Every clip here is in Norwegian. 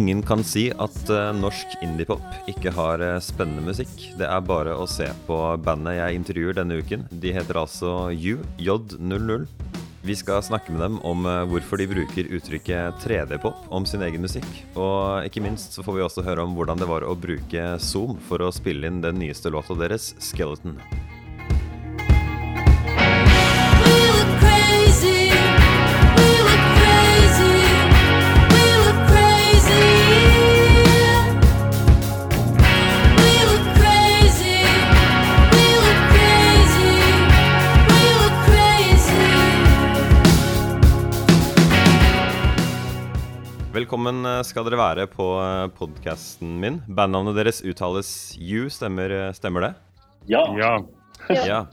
Ingen kan si at eh, norsk indiepop ikke har eh, spennende musikk. Det er bare å se på bandet jeg intervjuer denne uken. De heter altså U, J00. Vi skal snakke med dem om eh, hvorfor de bruker uttrykket 3D-pop om sin egen musikk. Og ikke minst så får vi også høre om hvordan det var å bruke Zoom for å spille inn den nyeste låta deres, 'Skeleton'. Velkommen eh, skal dere være på podkasten min. Bandnavnet deres uttales You, stemmer, eh, stemmer det? Ja. Ja. Ja.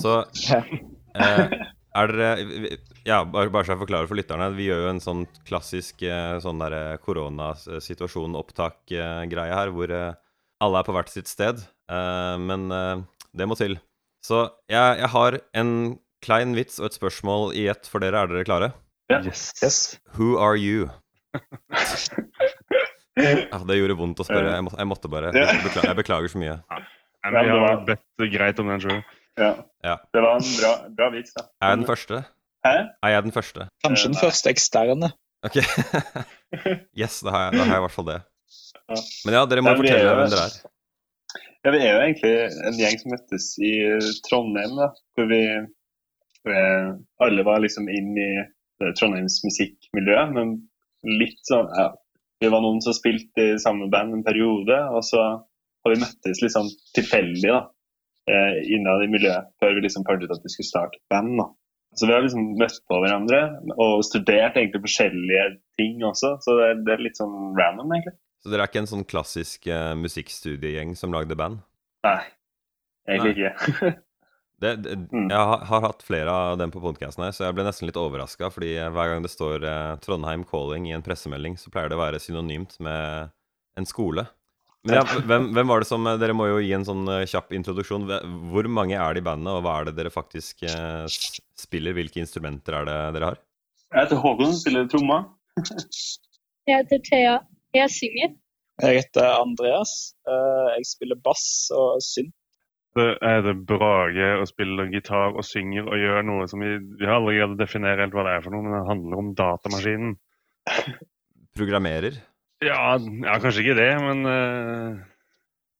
Så eh, er dere Ja, bare, bare så jeg forklarer for lytterne. Vi gjør jo en sånn klassisk eh, sånn derre koronasituasjon-opptak-greie her, hvor eh, alle er på hvert sitt sted. Eh, men eh, det må til. Så jeg, jeg har en klein vits og et spørsmål i ett for dere. Er dere klare? Yes. Who are you? Ja, det gjorde vondt å spørre. Jeg, må, jeg måtte bare. Jeg beklager, jeg beklager så mye. Ja. men jeg har bedt greit om den sjøl. ja. Ja. Det var en bra, bra vits, da. Er jeg den første? Hæ? Er jeg den første? Kanskje den første eksterne. Ok. yes, da har, jeg, da har jeg i hvert fall det. Men ja, dere må Nei, fortelle hvem dere er. Ja, vi er jo egentlig en gjeng som møttes i Trondheim, da. Hvor vi, vi alle var liksom inn i Trondheims musikkmiljø, men litt sånn ja. Vi var noen som spilte i samme band en periode, og så har vi møttes litt sånn tilfeldig da, eh, innad i miljøet, før vi liksom fant ut at vi skulle starte et band. da. Så vi har liksom møtt på hverandre og studert egentlig forskjellige ting også, så det, det er litt sånn random, egentlig. Så dere er ikke en sånn klassisk uh, musikkstudiegjeng som lagde band? Nei, egentlig ikke. Det, det, Mm. Jeg har, har hatt flere av dem på podkasten her, så jeg ble nesten litt overraska. Fordi hver gang det står eh, Trondheim Calling i en pressemelding, så pleier det å være synonymt med en skole. Men ja, hvem, hvem var det som Dere må jo gi en sånn eh, kjapp introduksjon. Hvor mange er det i bandet, og hva er det dere faktisk eh, spiller? Hvilke instrumenter er det dere har? Jeg heter Håkon, spiller tromma. Jeg heter Thea. Jeg synger. Jeg heter Andreas. Eh, Jeg spiller bass og synt. Er det Brage og spiller gitar og synger og gjør noe som vi, vi har aldri greid å definere helt hva det er for noe, men det handler om datamaskinen. Programmerer? Ja, ja kanskje ikke det, men uh,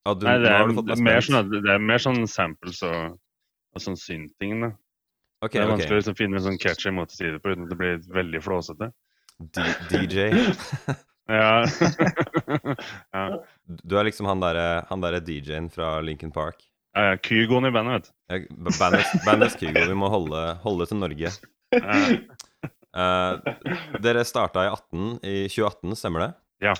Ja, du, Nei, det er, det er, mer, sånn, det er mer sånn samples og, og sånn synt-ting. da. Okay, det er vanskelig å liksom finne en sånn catchy måte å si det på uten at det blir veldig flåsete. D DJ. Ja. ja. Du er liksom han derre der DJ-en fra Lincoln Park. Ja, ja. Kygoen i bandet, vet du. Bandets, Kygo. Vi må holde, holde til Norge. Ja. Eh, dere starta i 18, i 2018, stemmer det? Ja.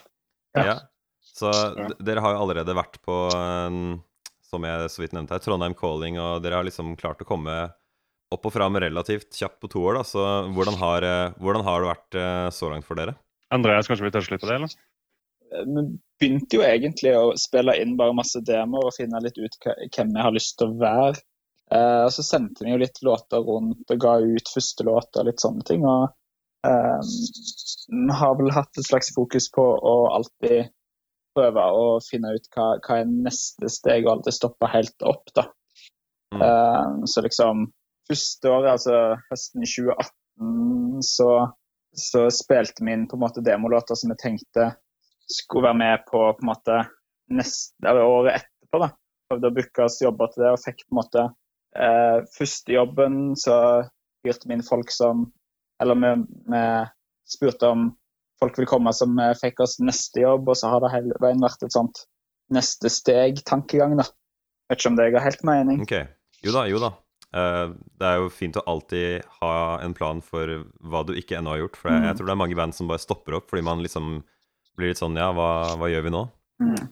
ja. Så d- dere har jo allerede vært på, um, som jeg så vidt nevnte her, Trondheim Calling, og dere har liksom klart å komme opp og fram relativt kjapt på to år, da. Så hvordan har, eh, hvordan har det vært eh, så langt for dere? Andreas, kanskje vi tar litt på det, eller? Eh, Vi begynte jo egentlig å spille inn bare masse demoer og finne litt ut hvem vi har lyst til å være. Eh, og Så sendte vi jo litt låter rundt og ga ut første låter og litt sånne ting. og eh, Vi har vel hatt et slags fokus på å alltid prøve å finne ut hva, hva er neste steg, og alltid stoppe helt opp. da. Mm. Eh, så liksom første året, altså høsten 2018, så, så spilte vi inn på en måte demolåter som vi tenkte skulle være med på på en måte neste, året etterpå. da. Prøvde å booke oss jobber til det, og fikk på en måte eh, første jobben så hyrte vi inn folk som Eller vi, vi spurte om folk vil komme som fikk oss neste jobb, og så har det hele veien vært et sånt neste steg-tankegang. da. Vet ikke om det ga helt mening. Ok. Jo da, jo da. Eh, det er jo fint å alltid ha en plan for hva du ikke ennå har gjort. For jeg, jeg Mm. tror det er mange band som bare stopper opp fordi man liksom blir litt sånn Ja, hva, hva gjør vi nå? Mm.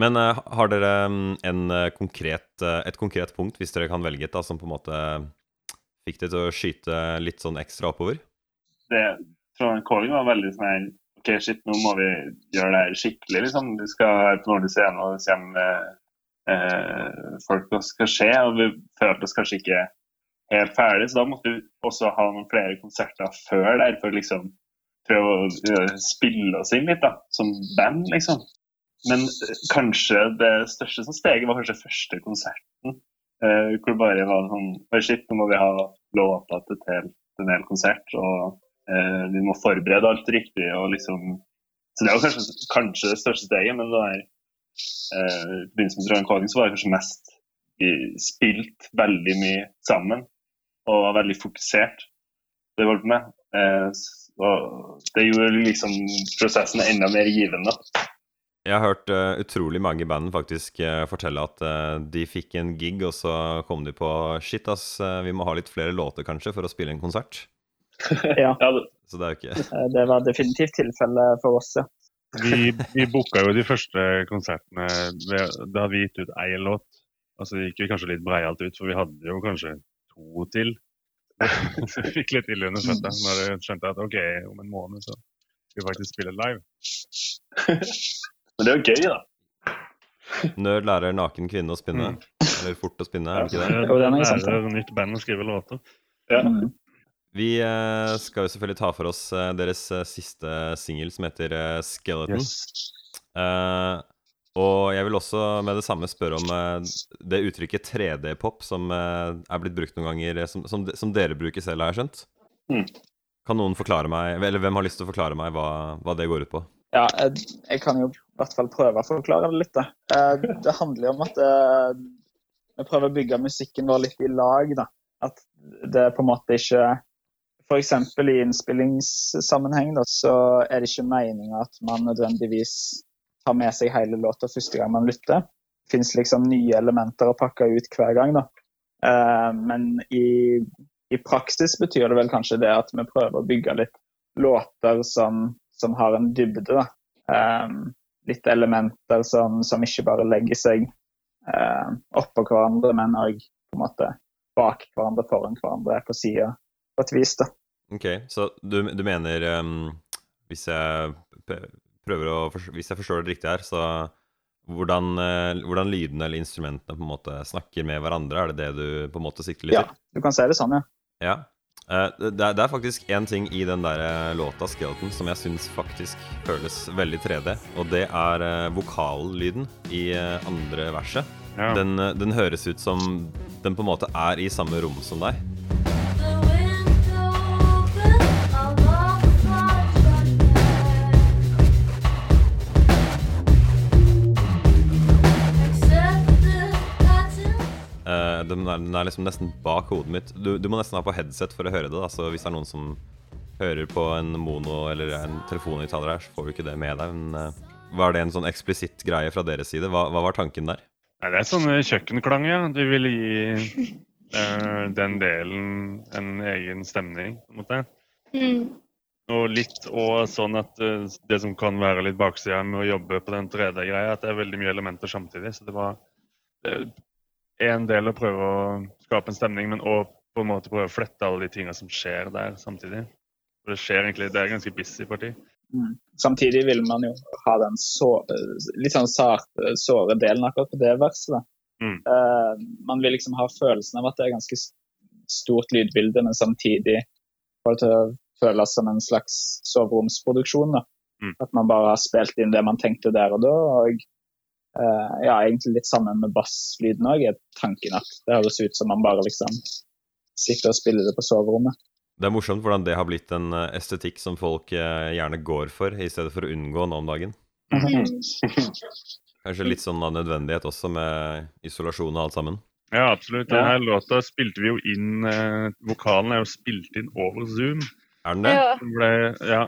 Men eh, har dere mm, en eh, konkret, eh, et konkret punkt, hvis dere kan velge et, da, som på en måte fikk det til å skyte litt sånn ekstra oppover? Det, Trondheim Calling var veldig sånn OK, shit, nå må vi gjøre det her skikkelig, liksom. Vi skal være på Nordic Scene, og det kommer eh, folk skal skje. Og vi følte oss kanskje ikke helt ferdig, så da måtte vi også ha noen flere konserter før der for liksom prøve å eh, spille oss inn litt, da, som band, liksom. Men eh, kanskje det største som steget var kanskje første konserten. eh, hvor det bare var sånn Oi, shit, nå må vi ha låta til en hel konsert. Og eh, vi må forberede alt riktig. og liksom Så det var kanskje, kanskje det største steget, men det der eh, i forbindelse med Drøyen Kongen så var det kanskje mest vi spilt veldig mye sammen. Og var veldig fokusert. Det holdt med. Eh, det gjorde liksom prosessen enda mer givende. Jeg har hørt uh, utrolig mange i bandet faktisk uh, fortelle at uh, de fikk en gig, og så kom de på Shit, ass, vi må ha litt flere låter kanskje for å spille en konsert. Ja, Så det er jo ikke det var definitivt tilfellet for oss, ja. Vi, vi booka jo de første konsertene Da hadde vi gitt ut én låt. Altså det gikk jo kanskje litt breialt ut, for vi hadde jo kanskje to til. Så fikk litt ille under føttene når jeg skjønte at OK, om en måned så skal vi faktisk spille live. men det er jo gøy, da. Nerd lærer naken kvinne å spinne. Eller fort å spinne, er det ikke det? Jo, den er sant, Lærer nytt band å skrive låter. Ja. Mm. Vi eh, skal jo selvfølgelig ta for oss eh, deres eh, siste singel, som heter 'Skeleton'. Eh, og jeg vil også med det samme spørre om eh, det uttrykket 3D-pop som eh, er blitt brukt noen ganger, eh, som, som, som dere bruker selv, har jeg skjønt. Mm. Kan noen forklare meg, eller hvem har lyst til å forklare meg hva, hva det går ut på? Ja, jeg, jeg kan jo i hvert fall prøve å forklare det litt. Da. Det handler jo om at vi prøver å bygge musikken vår litt i lag. Da. At det på en måte ikke F.eks. i innspillingssammenheng da, så er det ikke meninga at man nødvendigvis tar med seg hele låta første gang man lytter. Det fins liksom nye elementer å pakke ut hver gang. Da. Uh, Men i, i praksis betyr det vel kanskje det at vi prøver å bygge litt låter som, som har en dybde. Da. Um, litt elementer som, som ikke bare legger seg uh, oppå hverandre, men òg på en måte bak hverandre, foran hverandre, på sida, på et vis. da. Ok, så du, du mener um, Hvis jeg prøver å Hvis jeg forstår det riktig her, så hvordan, eh, hvordan lydene eller instrumentene på en måte snakker med hverandre, er det det du på en måte sikter litt Ja, du kan si det sånn, ja. Ja. Eh, det, er, det er faktisk én ting i den der eh, låta 'Skeleton' som jeg syns faktisk føles veldig 3D, og det er vokallyden i andre verset. Ja. Den, den høres ut som den på en måte er i samme rom som deg. Den, er, den er liksom nesten bak hodet mitt. Du, du må nesten ha på headset for å høre det. da Så hvis det er noen som hører på en mono eller en telefonhøyttaler her, så får du ikke det med deg. Men uh, var det en sånn eksplisitt greie fra deres side? Hva, hva var tanken der? Nei, det er sånn kjøkkenklang, ja. Du vil gi uh, den delen en egen stemning, på en måte. Mm. Og litt og sånn at uh, det som kan være litt baksida med å jobbe på den 3D-greia, at det er veldig mye elementer samtidig. Så det var én del å prøve å skape en stemning, men òg på en måte prøve å flette alle de tinga som skjer der samtidig. For det skjer egentlig, det er ganske busy parti. Mm. Samtidig vil man jo ha den så, litt sånn sar- såre delen akkurat på det verset. Mm. Uh, man vil liksom ha følelsen av at det er ganske stort lydbilde, men samtidig får det til å føles som en slags soveromsproduksjon. Mm. At man bare har spilt inn det man tenkte der og da. og eh, ja, egentlig litt sammen med basslyden òg, er tanken at det høres ut som man bare liksom sitter og spiller det på soverommet. Det er morsomt hvordan det har blitt en eh, estetikk som folk eh, gjerne går for, i stedet for å unngå nå om dagen. Kanskje litt sånn av nødvendighet også, med isolasjon og alt sammen. Ja, absolutt. Denne låta spilte vi jo inn eh, Vokalen er jo spilt inn over Zoom. Er den det? Ja. Den ble, ja.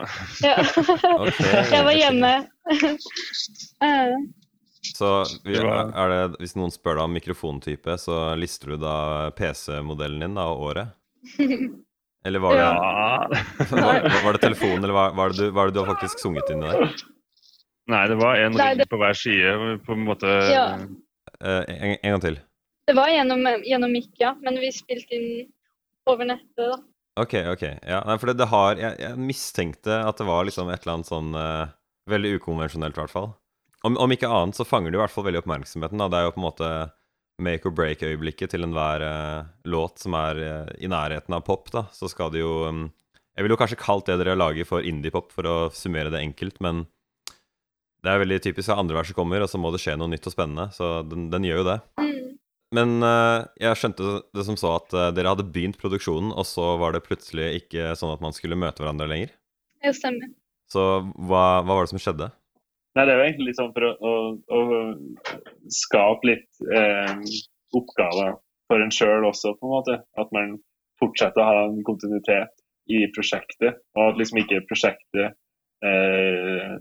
ja. okay. Jeg var hjemme. Så vi, Det er det, hvis noen spør deg om mikrofontype, så lister du da PC-modellen din da, og året? Eller var det, ja. var, var det telefonen, eller hva er det, det du har faktisk sunget inn i der? Nei, det var en Nei, ring på hver side. på en måte Ja. Eh, en, en gang til. Det var gjennom, gjennom mic, ja, men vi spilte inn over nettet, da. Ok, ok. Ja, nei, for det, det har jeg, jeg mistenkte at det var liksom et eller annet sånn eh, Veldig ukonvensjonelt, i hvert fall. Om, om ikke annet så fanger det i hvert fall veldig oppmerksomheten. Da. Det er jo på en måte make or break-øyeblikket til enhver uh, låt som er uh, i nærheten av pop. da, Så skal det jo um, Jeg ville jo kanskje kalt det dere lager for indie-pop, for å summere det enkelt, men det er veldig typisk at andre verset kommer, og så må det skje noe nytt og spennende. Så den, den gjør jo det. Mm. Men uh, jeg skjønte det som så at dere hadde begynt produksjonen, og så var det plutselig ikke sånn at man skulle møte hverandre lenger. Det stemmer. Så hva, hva var det som skjedde? Nei, det er jo egentlig sånn for å, å, å skape litt eh, oppgaver for en sjøl også, på en måte. At man fortsetter å ha en kontinuitet i prosjektet, og at liksom ikke prosjektet eh,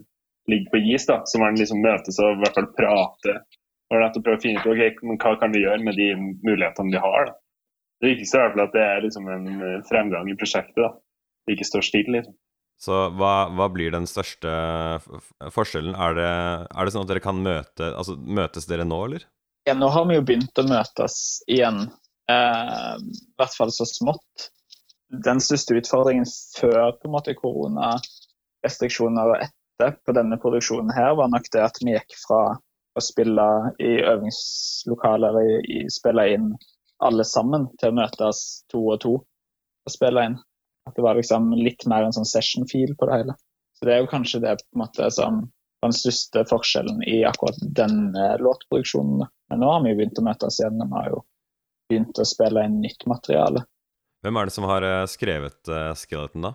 ligger på is. da, Så man liksom møtes og i hvert fall prater. Og prøver prøve å finne ut ok, men hva kan vi gjøre med de mulighetene vi har. da. Det viktigste er i hvert fall at det er liksom en fremgang i prosjektet. da. Det ikke står stille. liksom. Så hva, hva blir den største forskjellen? Er det, er det sånn at dere kan møte Altså, møtes dere nå, eller? Ja, nå har vi jo begynt å møtes igjen, eh, i hvert fall så smått. Den største utfordringen før på en måte koronarestriksjoner og etter på denne produksjonen her, var nok det at vi gikk fra å spille i øvingslokaler, i, spille inn alle sammen, til å møtes to og to og spille inn. At det var liksom litt mer en sånn session-feel på det hele. Så det er jo kanskje det på en måte som var den største forskjellen i akkurat denne låtproduksjonen. Men nå har vi jo begynt å møtes igjen, og vi har jo begynt å spille inn nytt materiale. Hvem er det som har eh, skrevet uh, Skeleton, da?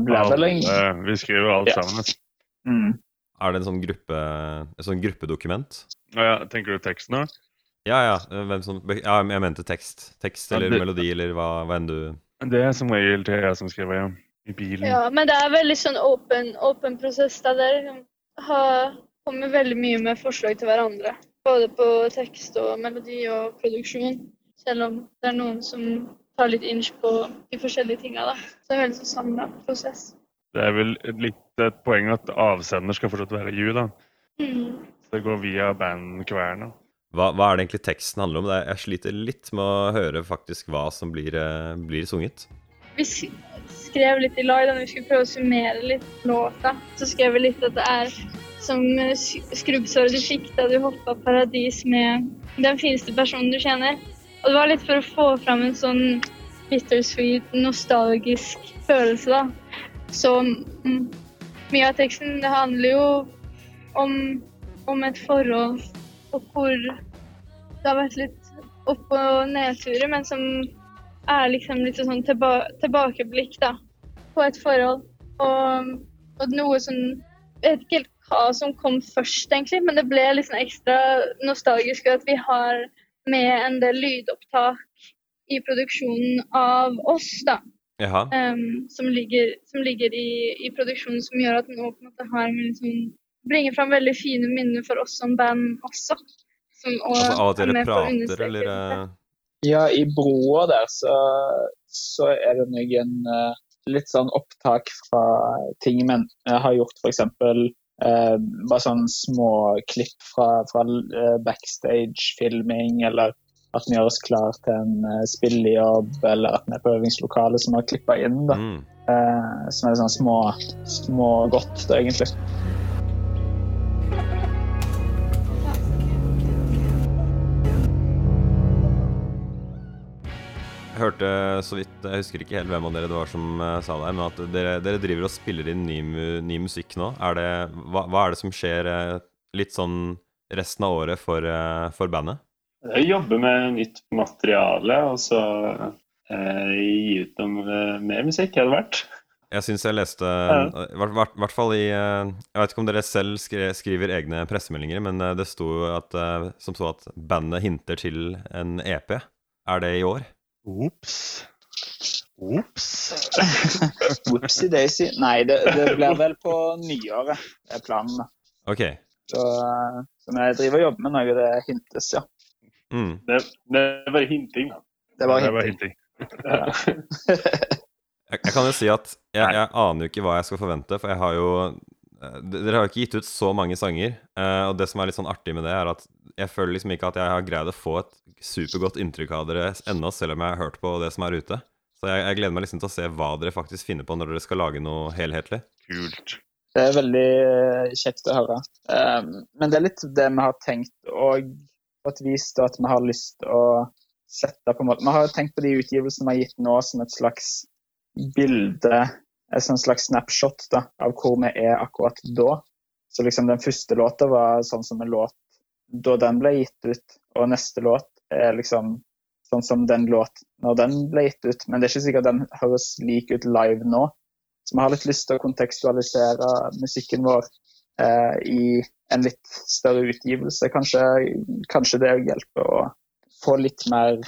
En Alle- vi skriver alt Ja. sammen. mm. Er det en sånn gruppe, et sånn gruppedokument? Ja, tenker du teksten da? Ja, ja. eh, Hvem som, ja, jeg mente tekst. Tekst Ja, eller det- melodi, eller hva, hva enn du Det er som regel jeg som skriver, ja. I bilen. Ja, men det er veldig sånn åpen, prosess. Da der liksom kommer veldig mye med forslag til hverandre. Både på tekst og melodi og produksjon. Selv om det er noen som tar litt inch på de forskjellige tinga. da. Så det er veldig sånn samla prosess. Det er vel litt et poeng at avsender skal fortsatt være you, da. Mm. Så det går via bandkverna. Hva, hva er det egentlig teksten handler om? Jeg sliter litt med å høre faktisk hva som blir, eh, blir sunget. Vi skrev litt i lag da vi skulle prøve å summere litt låta. Så skrev vi litt at det er som eh, sk- skrubbsåret du fikk da du hoppa paradis med den fineste personen du kjenner. Og det var litt for å få fram en sånn bittersweet, nostalgisk følelse, da. Så mm, mye av teksten det handler jo om, om et forhold og hvor det har vært litt opp- og nedturer, men som er liksom litt sånn tilba tilbakeblikk da, på et forhold. Og, og noe som Jeg vet ikke helt hva som kom først, egentlig, men det ble liksom ekstra nostalgisk at vi har med en del lydopptak i produksjonen av oss, da. Um, som ligger, som ligger i, i produksjonen, som gjør at nå på en måte har vi liksom bringer fram veldig fine minner for oss som band også. Som også Altså av er dere prater, eller eh, Ja, i broa der så, så er det noen uh, litt sånn opptak fra ting men jeg har gjort, f.eks. Uh, bare sånn små klipp fra, fra uh, backstage-filming, eller at vi gjør oss klar til en uh, spillejobb, eller at vi er på øvingslokalet som har klippa inn. da. mm. Uh, som er sånn små, små godt, da, egentlig. Hørte så vidt Jeg husker ikke helt hvem av dere det var som eh, sa det, men at dere, dere driver og spiller inn ny, ny musikk nå. Er det, hva, hva er det som skjer eh, litt sånn resten av året for, eh, for bandet? Jeg jobber med nytt materiale, og så eh, gi ut eh, mer musikk, hadde det vært. Jeg syns jeg leste I hvert, hvert, fall i Jeg vet ikke om dere selv skriver egne pressemeldinger, men det sto at, som så at bandet hinter til en EP. Er det i år? Ops. Ops. Whoopsie-daisy. Nei, det, det blir vel på nyåret, er planen. da. Ok. Så, så jeg driver og jobber med noe det hintes, ja. Mm. Det, det er bare hinting, da. Det var Det er hinting. hinting. Ja. Jeg, jeg kan jo si at jeg, jeg aner jo ikke hva jeg skal forvente, for jeg har jo eh, Dere har jo ikke gitt ut så mange sanger, eh, og det som er litt sånn artig med det, er at jeg føler liksom ikke at jeg har greid å få et supergodt inntrykk av dere ennå, selv om jeg har hørt på det som er ute. Så jeg, jeg gleder meg liksom til å se hva dere faktisk finner på når dere skal lage noe helhetlig. Kult. Det er veldig eh, kjekt å høre. Um, men det er litt det vi har tenkt, og på et vis da, at vi har lyst å sette på en måte Vi har tenkt på de utgivelsene vi har gitt nå som et slags bilde, et sånn slags snapshot da, av hvor vi er akkurat da. Så liksom den første låta var sånn som en låt da den ble gitt ut, og neste låt er liksom sånn som den låt når den ble gitt ut. Men det er ikke sikkert den høres lik ut live nå. Så vi har litt lyst til å kontekstualisere musikken vår eh, i en litt større utgivelse. Kanskje, kanskje det hjelper å få litt mer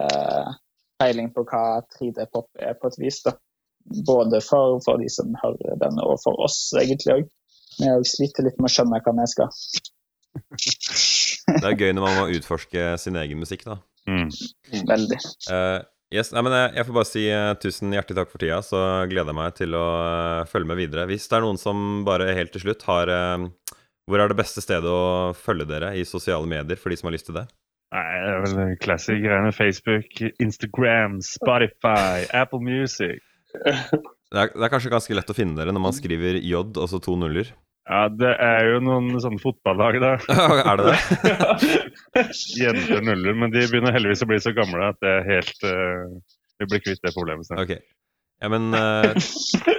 eh, peiling på hva 3D-pop er, på et vis. da. Både for, for de som hører den, og for oss egentlig òg. Vi sliter litt med å skjønne hva vi skal. Det er gøy når man må utforske sin egen musikk, da. Mm. Veldig. Uh, yes, nei, men jeg, jeg får bare si uh, tusen hjertelig takk for tida, så gleder jeg meg til å uh, følge med videre. Hvis det er noen som bare helt til slutt har eh, Hvor er det beste stedet å følge dere i sosiale medier, for de som har lyst til det? Nei, det er vel classic greiene. Facebook, Instagram, Spotify, Apple Music. Det er, det er kanskje ganske lett å finne dere når man skriver J og så to nuller. Ja, det er jo noen sånne fotballag der. er det det? Jenter nuller, men de begynner heldigvis å bli så gamle at det er helt uh, Vi blir kvitt det problemet snart. Ok. Ja, men uh,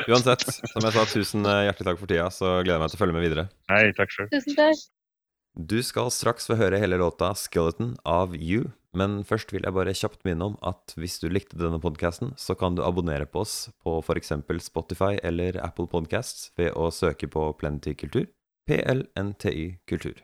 uansett, som jeg sa, tusen eh, hjertelig takk for tida, så gleder jeg meg til å følge med videre. Nei, takk selv. Tusen takk. Du skal straks få høre hele låta 'Skeleton' av You, men først vil jeg bare kjapt minne om at hvis du likte denne podkasten, så kan du abonnere på oss på f.eks. Spotify eller Apple Podcasts ved å søke på Plenty Kultur. PLNTY Kultur.